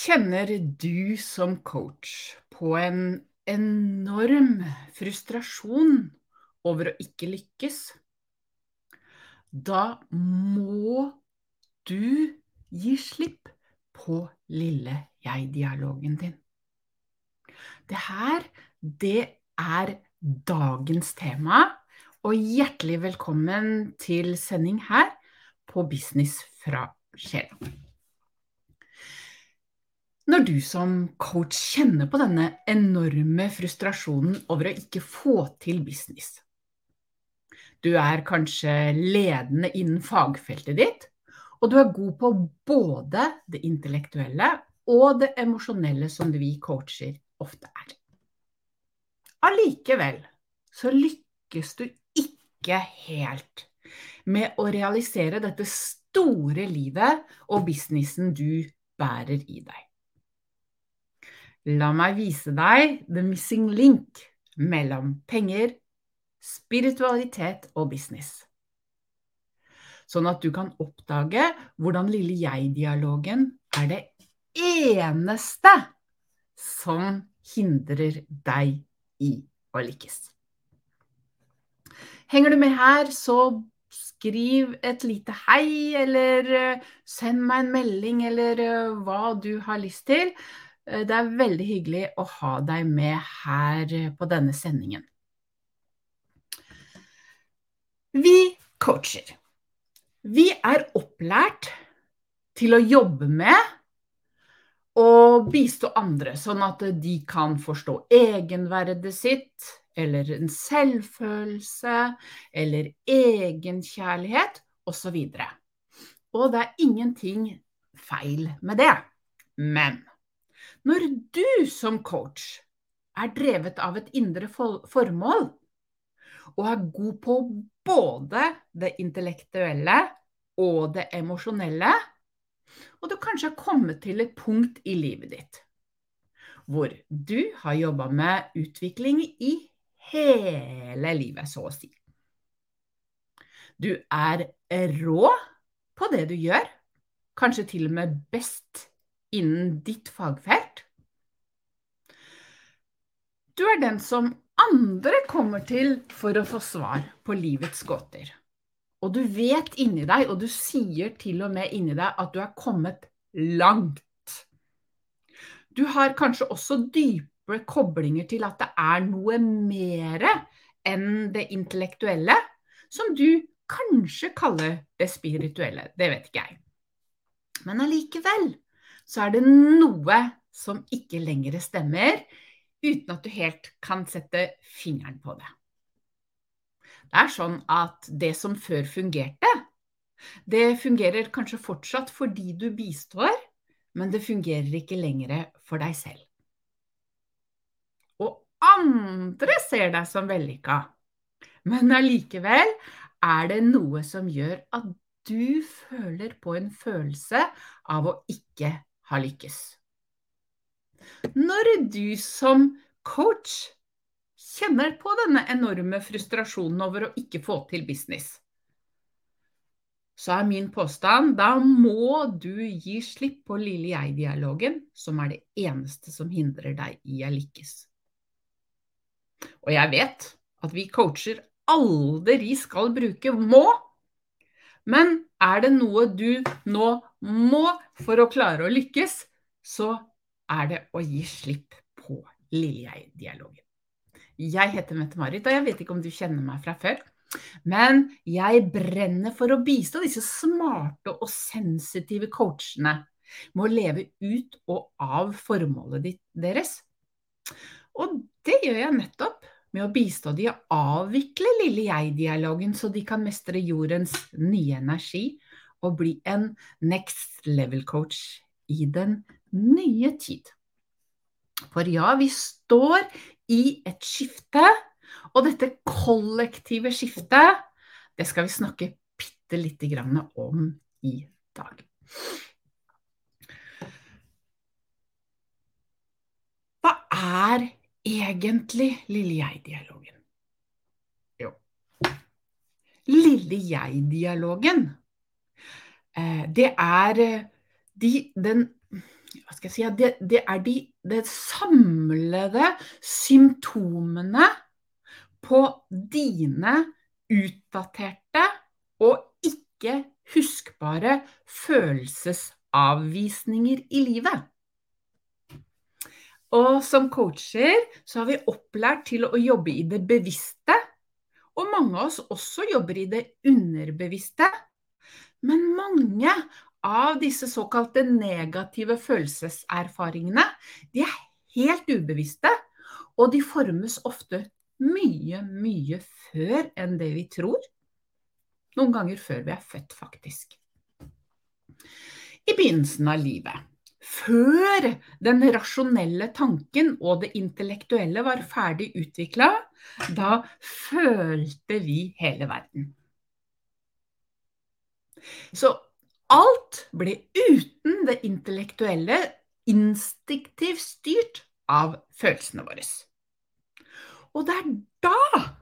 Kjenner du som coach på en enorm frustrasjon over å ikke lykkes? Da må du gi slipp på lille jeg-dialogen din. Det her, det er dagens tema, og hjertelig velkommen til sending her på Business fra sjela. Når du som coach kjenner på denne enorme frustrasjonen over å ikke få til business Du er kanskje ledende innen fagfeltet ditt, og du er god på både det intellektuelle og det emosjonelle som vi coacher ofte er. Allikevel så lykkes du ikke helt med å realisere dette store livet og businessen du bærer i deg. La meg vise deg the missing link mellom penger, spiritualitet og business. Sånn at du kan oppdage hvordan lille jeg-dialogen er det eneste som hindrer deg i å lykkes. Henger du med her, så skriv et lite hei, eller eh, send meg en melding, eller eh, hva du har lyst til. Eh, det er veldig hyggelig å ha deg med her eh, på denne sendingen. Vi coacher. Vi er opplært til å jobbe med og bistå andre, sånn at de kan forstå egenverdet sitt, eller en selvfølelse, eller egenkjærlighet, osv. Og, og det er ingenting feil med det. Men når du som coach er drevet av et indre formål, og er god på både det intellektuelle og det emosjonelle, og du kanskje har kommet til et punkt i livet ditt hvor du har jobba med utvikling i hele livet, så å si. Du er rå på det du gjør, kanskje til og med best innen ditt fagfelt. Du er den som andre kommer til for å få svar på livets gåter. Og du vet inni deg, og du sier til og med inni deg, at du er kommet langt. Du har kanskje også dype koblinger til at det er noe mer enn det intellektuelle, som du kanskje kaller det spirituelle. Det vet ikke jeg. Men allikevel så er det noe som ikke lenger stemmer, uten at du helt kan sette fingeren på det. Det er sånn at det som før fungerte, det fungerer kanskje fortsatt fordi du bistår, men det fungerer ikke lenger for deg selv. Og andre ser deg som vellykka, men allikevel er det noe som gjør at du føler på en følelse av å ikke ha lykkes. Når du som coach kjenner på denne enorme frustrasjonen over å ikke få til business, så er min påstand da må du gi slipp på lille jeg-dialogen, som er det eneste som hindrer deg i å lykkes. Og jeg vet at vi coacher aldri skal bruke må men er det noe du nå må for å klare å lykkes, så er det å gi slipp på lille jeg-dialogen. Jeg heter Mette-Marit, og jeg vet ikke om du kjenner meg fra før. Men jeg brenner for å bistå disse smarte og sensitive coachene med å leve ut og av formålet deres. Og det gjør jeg nettopp med å bistå de å avvikle lille jeg-dialogen, så de kan mestre jordens nye energi og bli en next level coach i den nye tid. For ja, vi står i et skifte, og dette kollektive skiftet, det skal vi snakke bitte lite grann om i dag. Hva er egentlig lille jeg-dialogen? Jo, lille jeg-dialogen, eh, det er eh, de, den hva skal jeg si, det, det er de det samlede symptomene på dine utdaterte og ikke huskbare følelsesavvisninger i livet. Og som coacher så har vi opplært til å jobbe i det bevisste, og mange av oss også jobber i det underbevisste. Men mange av disse såkalte negative følelseserfaringene, de er helt ubevisste, og de formes ofte mye, mye før enn det vi tror. Noen ganger før vi er født, faktisk. I begynnelsen av livet, før den rasjonelle tanken og det intellektuelle var ferdig utvikla, da følte vi hele verden. Så alt ble uten det intellektuelle instinktivt styrt av følelsene våre. Og det er da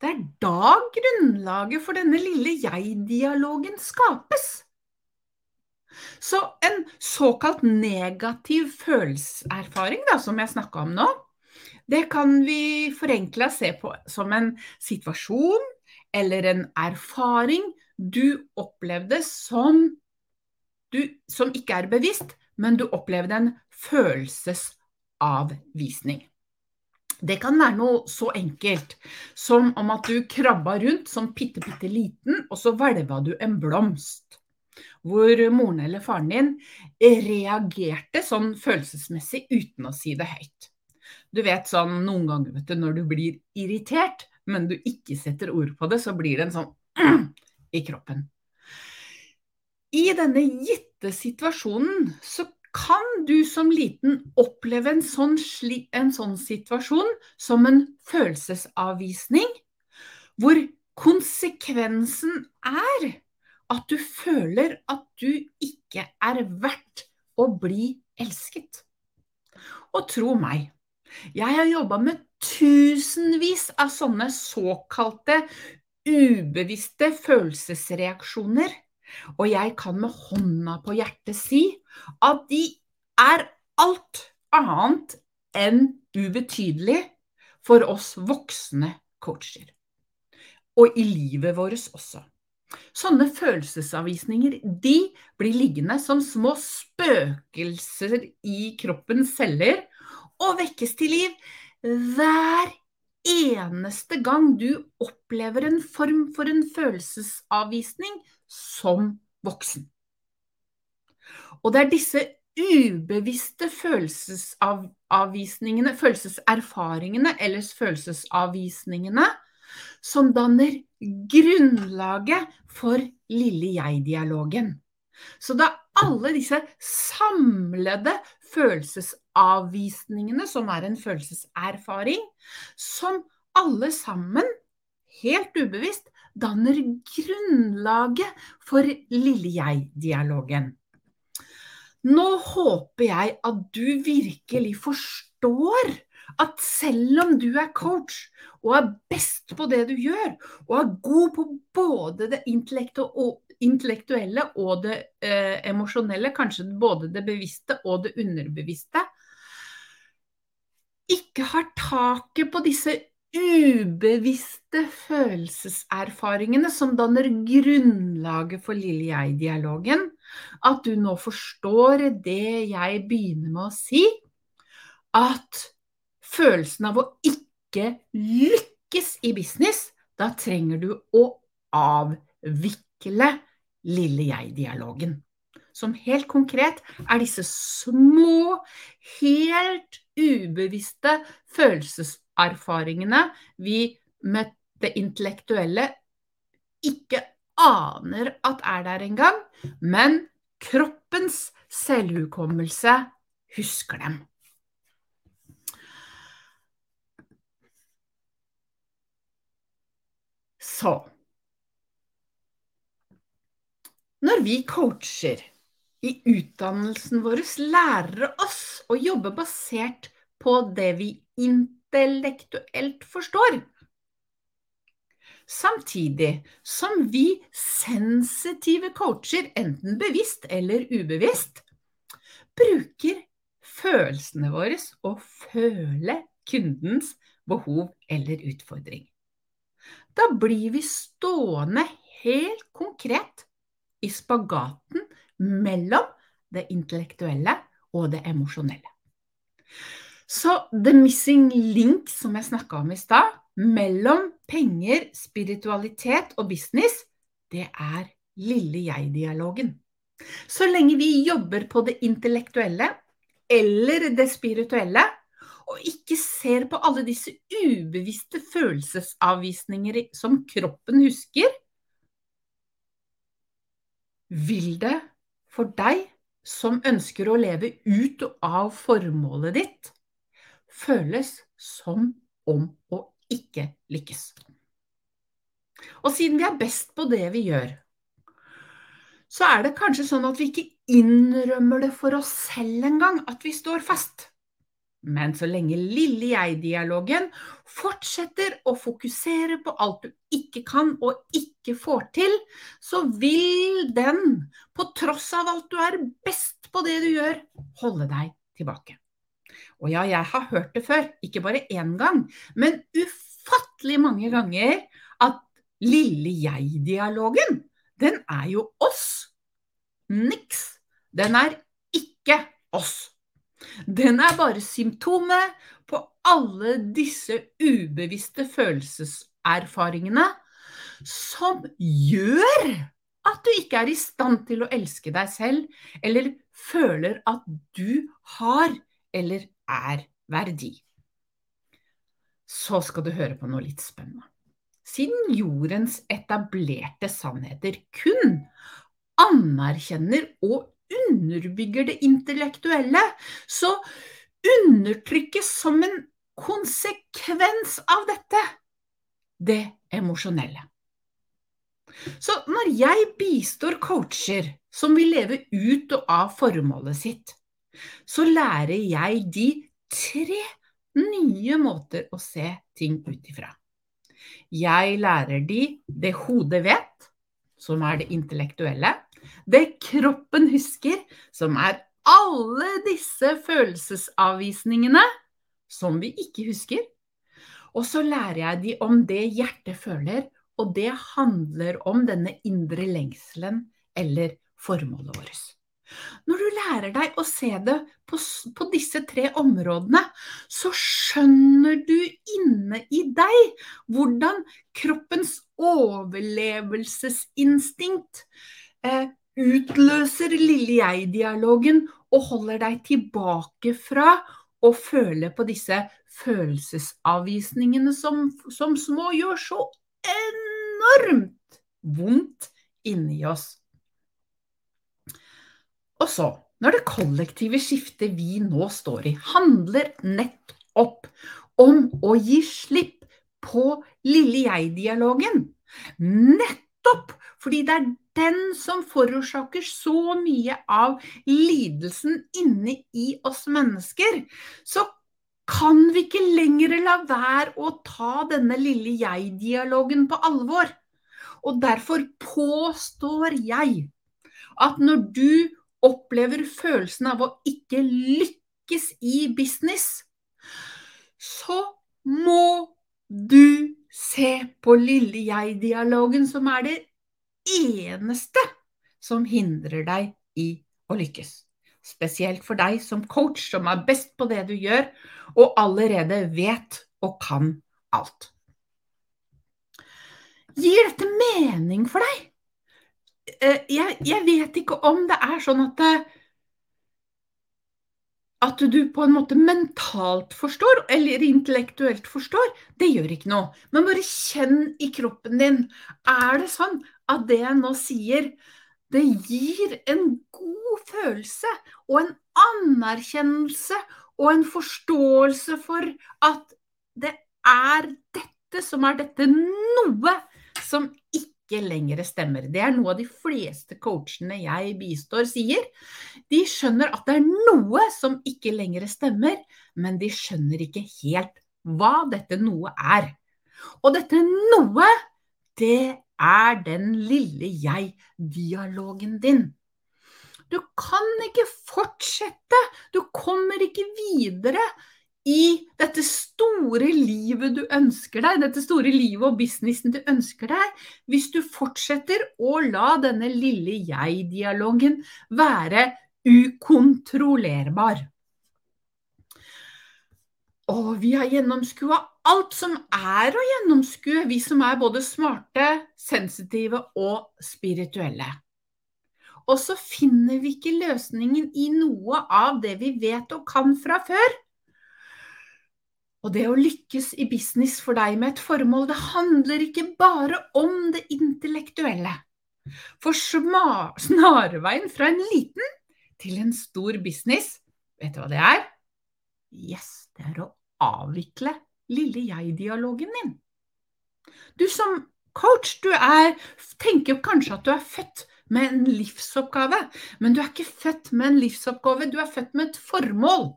det er da grunnlaget for denne lille jeg-dialogen skapes. Så en såkalt negativ følelseserfaring, som jeg snakka om nå, det kan vi forenkla se på som en situasjon eller en erfaring du opplevde som du, som ikke er bevisst, men du opplevde en følelsesavvisning. Det kan være noe så enkelt som om at du krabba rundt som bitte, bitte liten, og så hvelva du en blomst. Hvor moren eller faren din reagerte sånn følelsesmessig uten å si det høyt. Du vet sånn noen ganger vet du, når du blir irritert, men du ikke setter ord på det, så blir det en sånn i kroppen. I denne gitte situasjonen så kan du som liten oppleve en sånn, en sånn situasjon som en følelsesavvisning, hvor konsekvensen er at du føler at du ikke er verdt å bli elsket. Og tro meg, jeg har jobba med tusenvis av sånne såkalte ubevisste følelsesreaksjoner og jeg kan med hånda på hjertet si at de er alt annet enn ubetydelig for oss voksne coacher. Og i livet vårt også. Sånne følelsesavvisninger de blir liggende som små spøkelser i kroppens celler og vekkes til liv hver eneste gang du opplever en form for en følelsesavvisning som voksen. Og det er disse ubevisste følelsesavvisningene, følelseserfaringene eller følelsesavvisningene som danner grunnlaget for lille jeg-dialogen. Så det er alle disse samlede følelsesavvisningene, som er en følelseserfaring, som alle sammen, helt ubevisst, danner grunnlaget for lille jeg-dialogen. Nå håper jeg at du virkelig forstår at selv om du er coach og er best på det du gjør, og er god på både det intellektuelle og det eh, emosjonelle, kanskje både det bevisste og det underbevisste, ikke har taket på disse ubevisste følelseserfaringene som danner grunnlaget for Lille jeg-dialogen, at du nå forstår det jeg begynner med å si, at følelsen av å ikke lykkes i business, da trenger du å avvikle Lille jeg-dialogen. Som helt konkret er disse små, helt ubevisste følelseserfaringene vi med det intellektuelle ikke aner at er der engang, men kroppens selvhukommelse husker dem. Så Når vi coacher i utdannelsen vår, lærer oss å jobbe basert på det vi intellektuelt forstår. Samtidig som vi sensitive coacher, enten bevisst eller ubevisst, bruker følelsene våre å føle kundens behov eller utfordring. Da blir vi stående helt konkret i spagaten mellom det intellektuelle og det emosjonelle. Så the missing link som jeg snakka om i stad, mellom penger, spiritualitet og business, det er lille jeg-dialogen. Så lenge vi jobber på det intellektuelle eller det spirituelle, og ikke ser på alle disse ubevisste følelsesavvisninger som kroppen husker, vil det for deg som ønsker å leve ut av formålet ditt, føles som om å ikke lykkes. Og siden vi er best på det vi gjør, så er det kanskje sånn at vi ikke innrømmer det for oss selv engang at vi står fast. Men så lenge lille jeg-dialogen fortsetter å fokusere på alt du ikke kan og ikke får til, så vil den, på tross av alt du er best på det du gjør, holde deg tilbake. Og ja, jeg har hørt det før, ikke bare én gang, men ufattelig mange ganger at lille jeg-dialogen, den er jo oss. Niks. Den er ikke oss. Den er bare symptomet på alle disse ubevisste følelseserfaringene som gjør at du ikke er i stand til å elske deg selv, eller føler at du har eller er verdi. Så skal du høre på noe litt spennende. Siden jordens etablerte sannheter kun anerkjenner og underbygger det intellektuelle, så undertrykkes som en konsekvens av dette det emosjonelle. Så når jeg bistår coacher som vil leve ut og av formålet sitt, så lærer jeg de tre nye måter å se ting ut ifra. Jeg lærer de det hodet vet, som er det intellektuelle. Det kroppen husker, som er alle disse følelsesavvisningene som vi ikke husker. Og så lærer jeg de om det hjertet føler, og det handler om denne indre lengselen eller formålet vårt. Når du lærer deg å se det på, på, disse tre områdene, så skjønner du inne i deg hvordan kroppens overlevelsesinstinkt eh, utløser lille jeg-dialogen og holder deg tilbake fra å føle på disse følelsesavvisningene som, som små gjør så enormt vondt inni oss. Og så, når det kollektive skiftet vi nå står i, handler nettopp om å gi slipp på lille jeg-dialogen. Nettopp fordi det er den som forårsaker så mye av lidelsen inne i oss mennesker, så kan vi ikke lenger la være å ta denne lille jeg-dialogen på alvor. Og derfor påstår jeg at når du opplever følelsen av å ikke lykkes i business, så må du se på lille jeg-dialogen, som er det eneste som hindrer deg i å lykkes. Spesielt for deg som coach, som er best på det du gjør, og allerede vet og kan alt. Gir dette mening for deg? Eh, jeg, jeg vet ikke om det er sånn at eh, at du på en måte mentalt forstår, eller intellektuelt forstår, det gjør ikke noe. Men bare kjenn i kroppen din. Er det sånn at det jeg nå sier, det gir en god følelse og en anerkjennelse og en forståelse for at det er dette som er dette noe som ikke lenger stemmer. Det er noe av de fleste coachene jeg bistår sier. De skjønner at det er noe som ikke lenger stemmer, men de skjønner ikke helt hva dette noe er. Og dette noe, det er den lille jeg-dialogen din. Du kan ikke fortsette. Du kommer ikke videre i dette store livet du ønsker deg, dette store livet og businessen du ønsker deg, hvis du fortsetter å la denne lille jeg-dialogen være ukontrollerbar. Og vi har gjennomskua alt som er å gjennomskue, vi som er både smarte, sensitive og spirituelle. Og så finner vi ikke løsningen i noe av det vi vet og kan fra før. Og det å lykkes i business for deg med et formål, det handler ikke bare om det intellektuelle. For snarveien fra en liten til en stor business, vet du hva det er? Yes, det er å avvikle lille jeg-dialogen din. Du som coach, du er, tenker kanskje at du er født med en livsoppgave, men du er ikke født med en livsoppgave, du er født med et formål.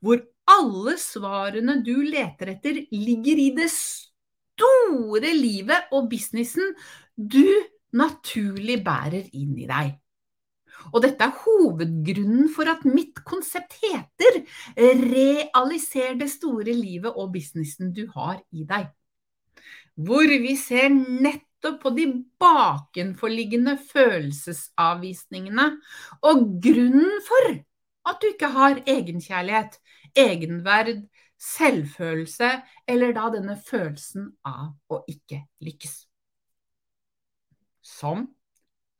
Hvor alle svarene du leter etter, ligger i det store livet og businessen du naturlig bærer inn i deg. Og dette er hovedgrunnen for at mitt konsept heter Realiser det store livet og businessen du har i deg. Hvor vi ser nettopp på de bakenforliggende følelsesavvisningene og grunnen for at du ikke har egenkjærlighet, egenverd, selvfølelse, eller da denne følelsen av å ikke lykkes. Som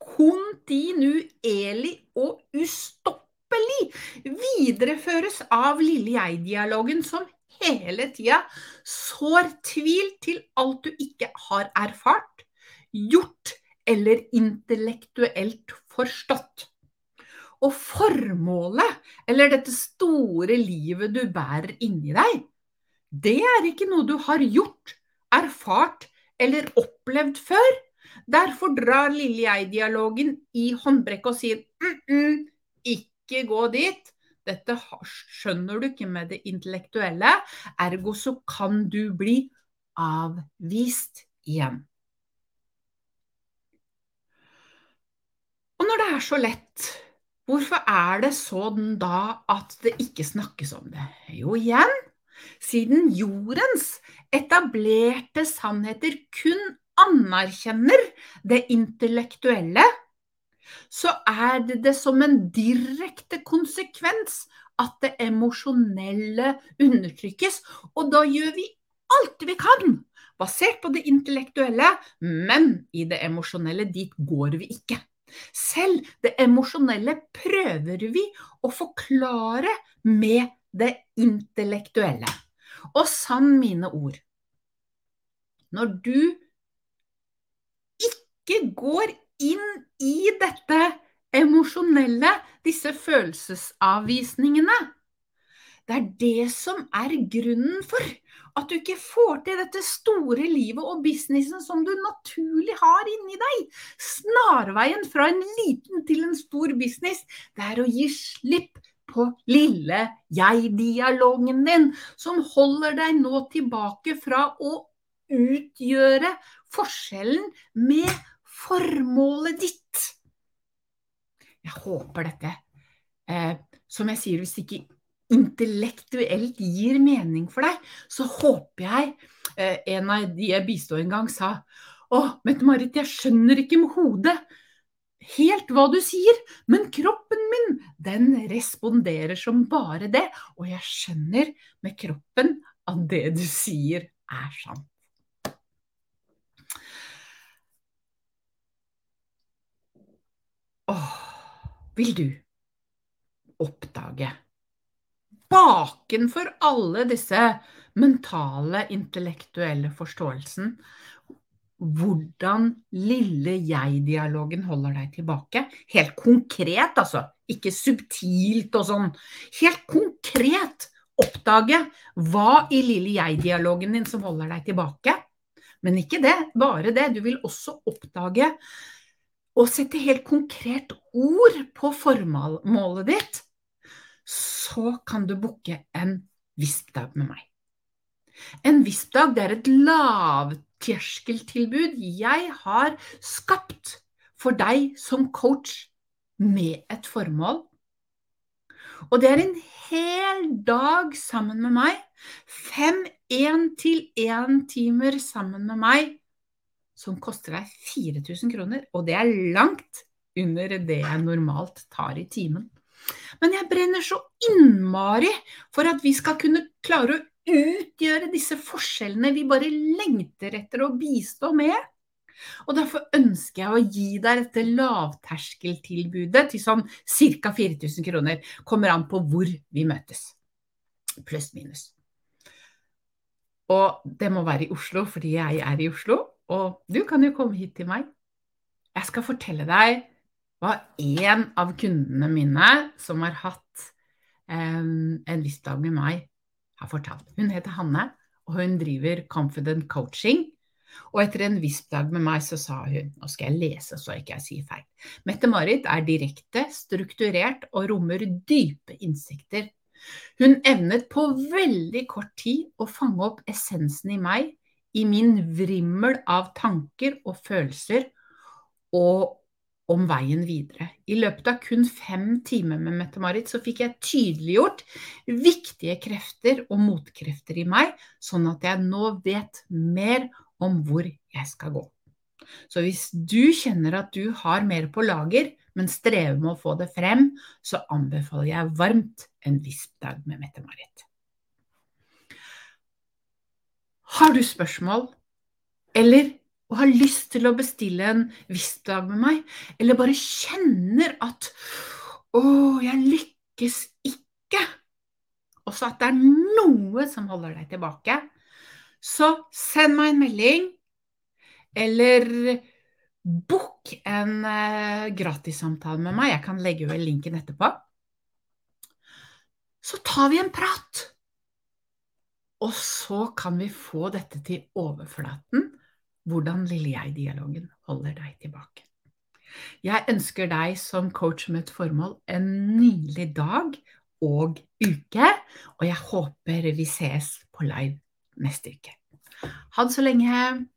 kontinuerlig og ustoppelig videreføres av lille jeg-dialogen som hele tida sår tvil til alt du ikke har erfart, gjort eller intellektuelt forstått. Og formålet, eller dette store livet du bærer inni deg, det er ikke noe du har gjort, erfart eller opplevd før. Derfor drar lille jeg-dialogen i håndbrekket og sier mm -mm, ikke gå dit. Dette skjønner du ikke med det intellektuelle, ergo så kan du bli avvist igjen. Og når det er så lett Hvorfor er det sånn da at det ikke snakkes om det? Jo, igjen, siden jordens etablerte sannheter kun anerkjenner det intellektuelle, så er det det som en direkte konsekvens at det emosjonelle undertrykkes. Og da gjør vi alt vi kan basert på det intellektuelle, men i det emosjonelle dit går vi ikke. Selv det emosjonelle prøver vi å forklare med det intellektuelle. Og sann mine ord, når du ikke går inn i dette emosjonelle, disse følelsesavvisningene, det er det som er grunnen for at du ikke får til dette store livet og businessen som du naturlig har inni deg. Snarveien fra en liten til en stor business, det er å gi slipp på lille jeg-dialogen din, som holder deg nå tilbake fra å utgjøre forskjellen med formålet ditt. Jeg håper dette, eh, som jeg sier, hvis ikke intellektuelt gir mening for deg, så håper jeg eh, en av de jeg bistod en gang, sa Å, Mette-Marit, jeg skjønner ikke med hodet helt hva du sier, men kroppen min, den responderer som bare det. Og jeg skjønner med kroppen at det du sier, er sant. Vil du oppdage bakenfor alle disse mentale, intellektuelle forståelsen hvordan lille jeg-dialogen holder deg tilbake. Helt konkret, altså. Ikke subtilt og sånn. Helt konkret oppdage hva i lille jeg-dialogen din som holder deg tilbake. Men ikke det, bare det. Du vil også oppdage og sette helt konkret ord på formålet ditt så kan du booke en VISP-dag med meg. En VISP-dag er et lavterskeltilbud jeg har skapt for deg som coach med et formål Og det er en hel dag sammen med meg. Fem én til én timer sammen med meg som koster deg 4000 kroner. Og det er langt under det jeg normalt tar i timen. Men jeg brenner så innmari for at vi skal kunne klare å utgjøre disse forskjellene vi bare lengter etter å bistå med. Og derfor ønsker jeg å gi deg dette lavterskeltilbudet til sånn ca. 4000 kroner. Kommer an på hvor vi møtes. Pluss minus. Og det må være i Oslo, fordi jeg er i Oslo. Og du kan jo komme hit til meg. Jeg skal fortelle deg hva en av kundene mine som har hatt um, en viss dag med meg, har fortalt. Hun heter Hanne, og hun driver Confident Coaching. Og etter en viss dag med meg så sa hun, nå skal jeg lese så ikke jeg sier feil, Mette-Marit er direkte, strukturert og rommer dype innsikter. Hun evnet på veldig kort tid å fange opp essensen i meg, i min vrimmel av tanker og følelser, og om veien videre. I løpet av kun fem timer med Mette-Marit så fikk jeg tydeliggjort viktige krefter og motkrefter i meg, sånn at jeg nå vet mer om hvor jeg skal gå. Så hvis du kjenner at du har mer på lager, men strever med å få det frem, så anbefaler jeg varmt en vispdag med Mette-Marit. Har du spørsmål, eller og har lyst til å bestille en visp-dag med meg, eller bare kjenner at å, jeg lykkes ikke, og så at det er noe som holder deg tilbake, så send meg en melding, eller book en uh, gratissamtale med meg. Jeg kan legge ved linken etterpå. Så tar vi en prat. Og så kan vi få dette til overflaten, hvordan lille jeg-dialogen holder deg tilbake. Jeg ønsker deg som coach med et formål en nydelig dag og uke, og jeg håper vi ses på live neste uke. Ha det så lenge.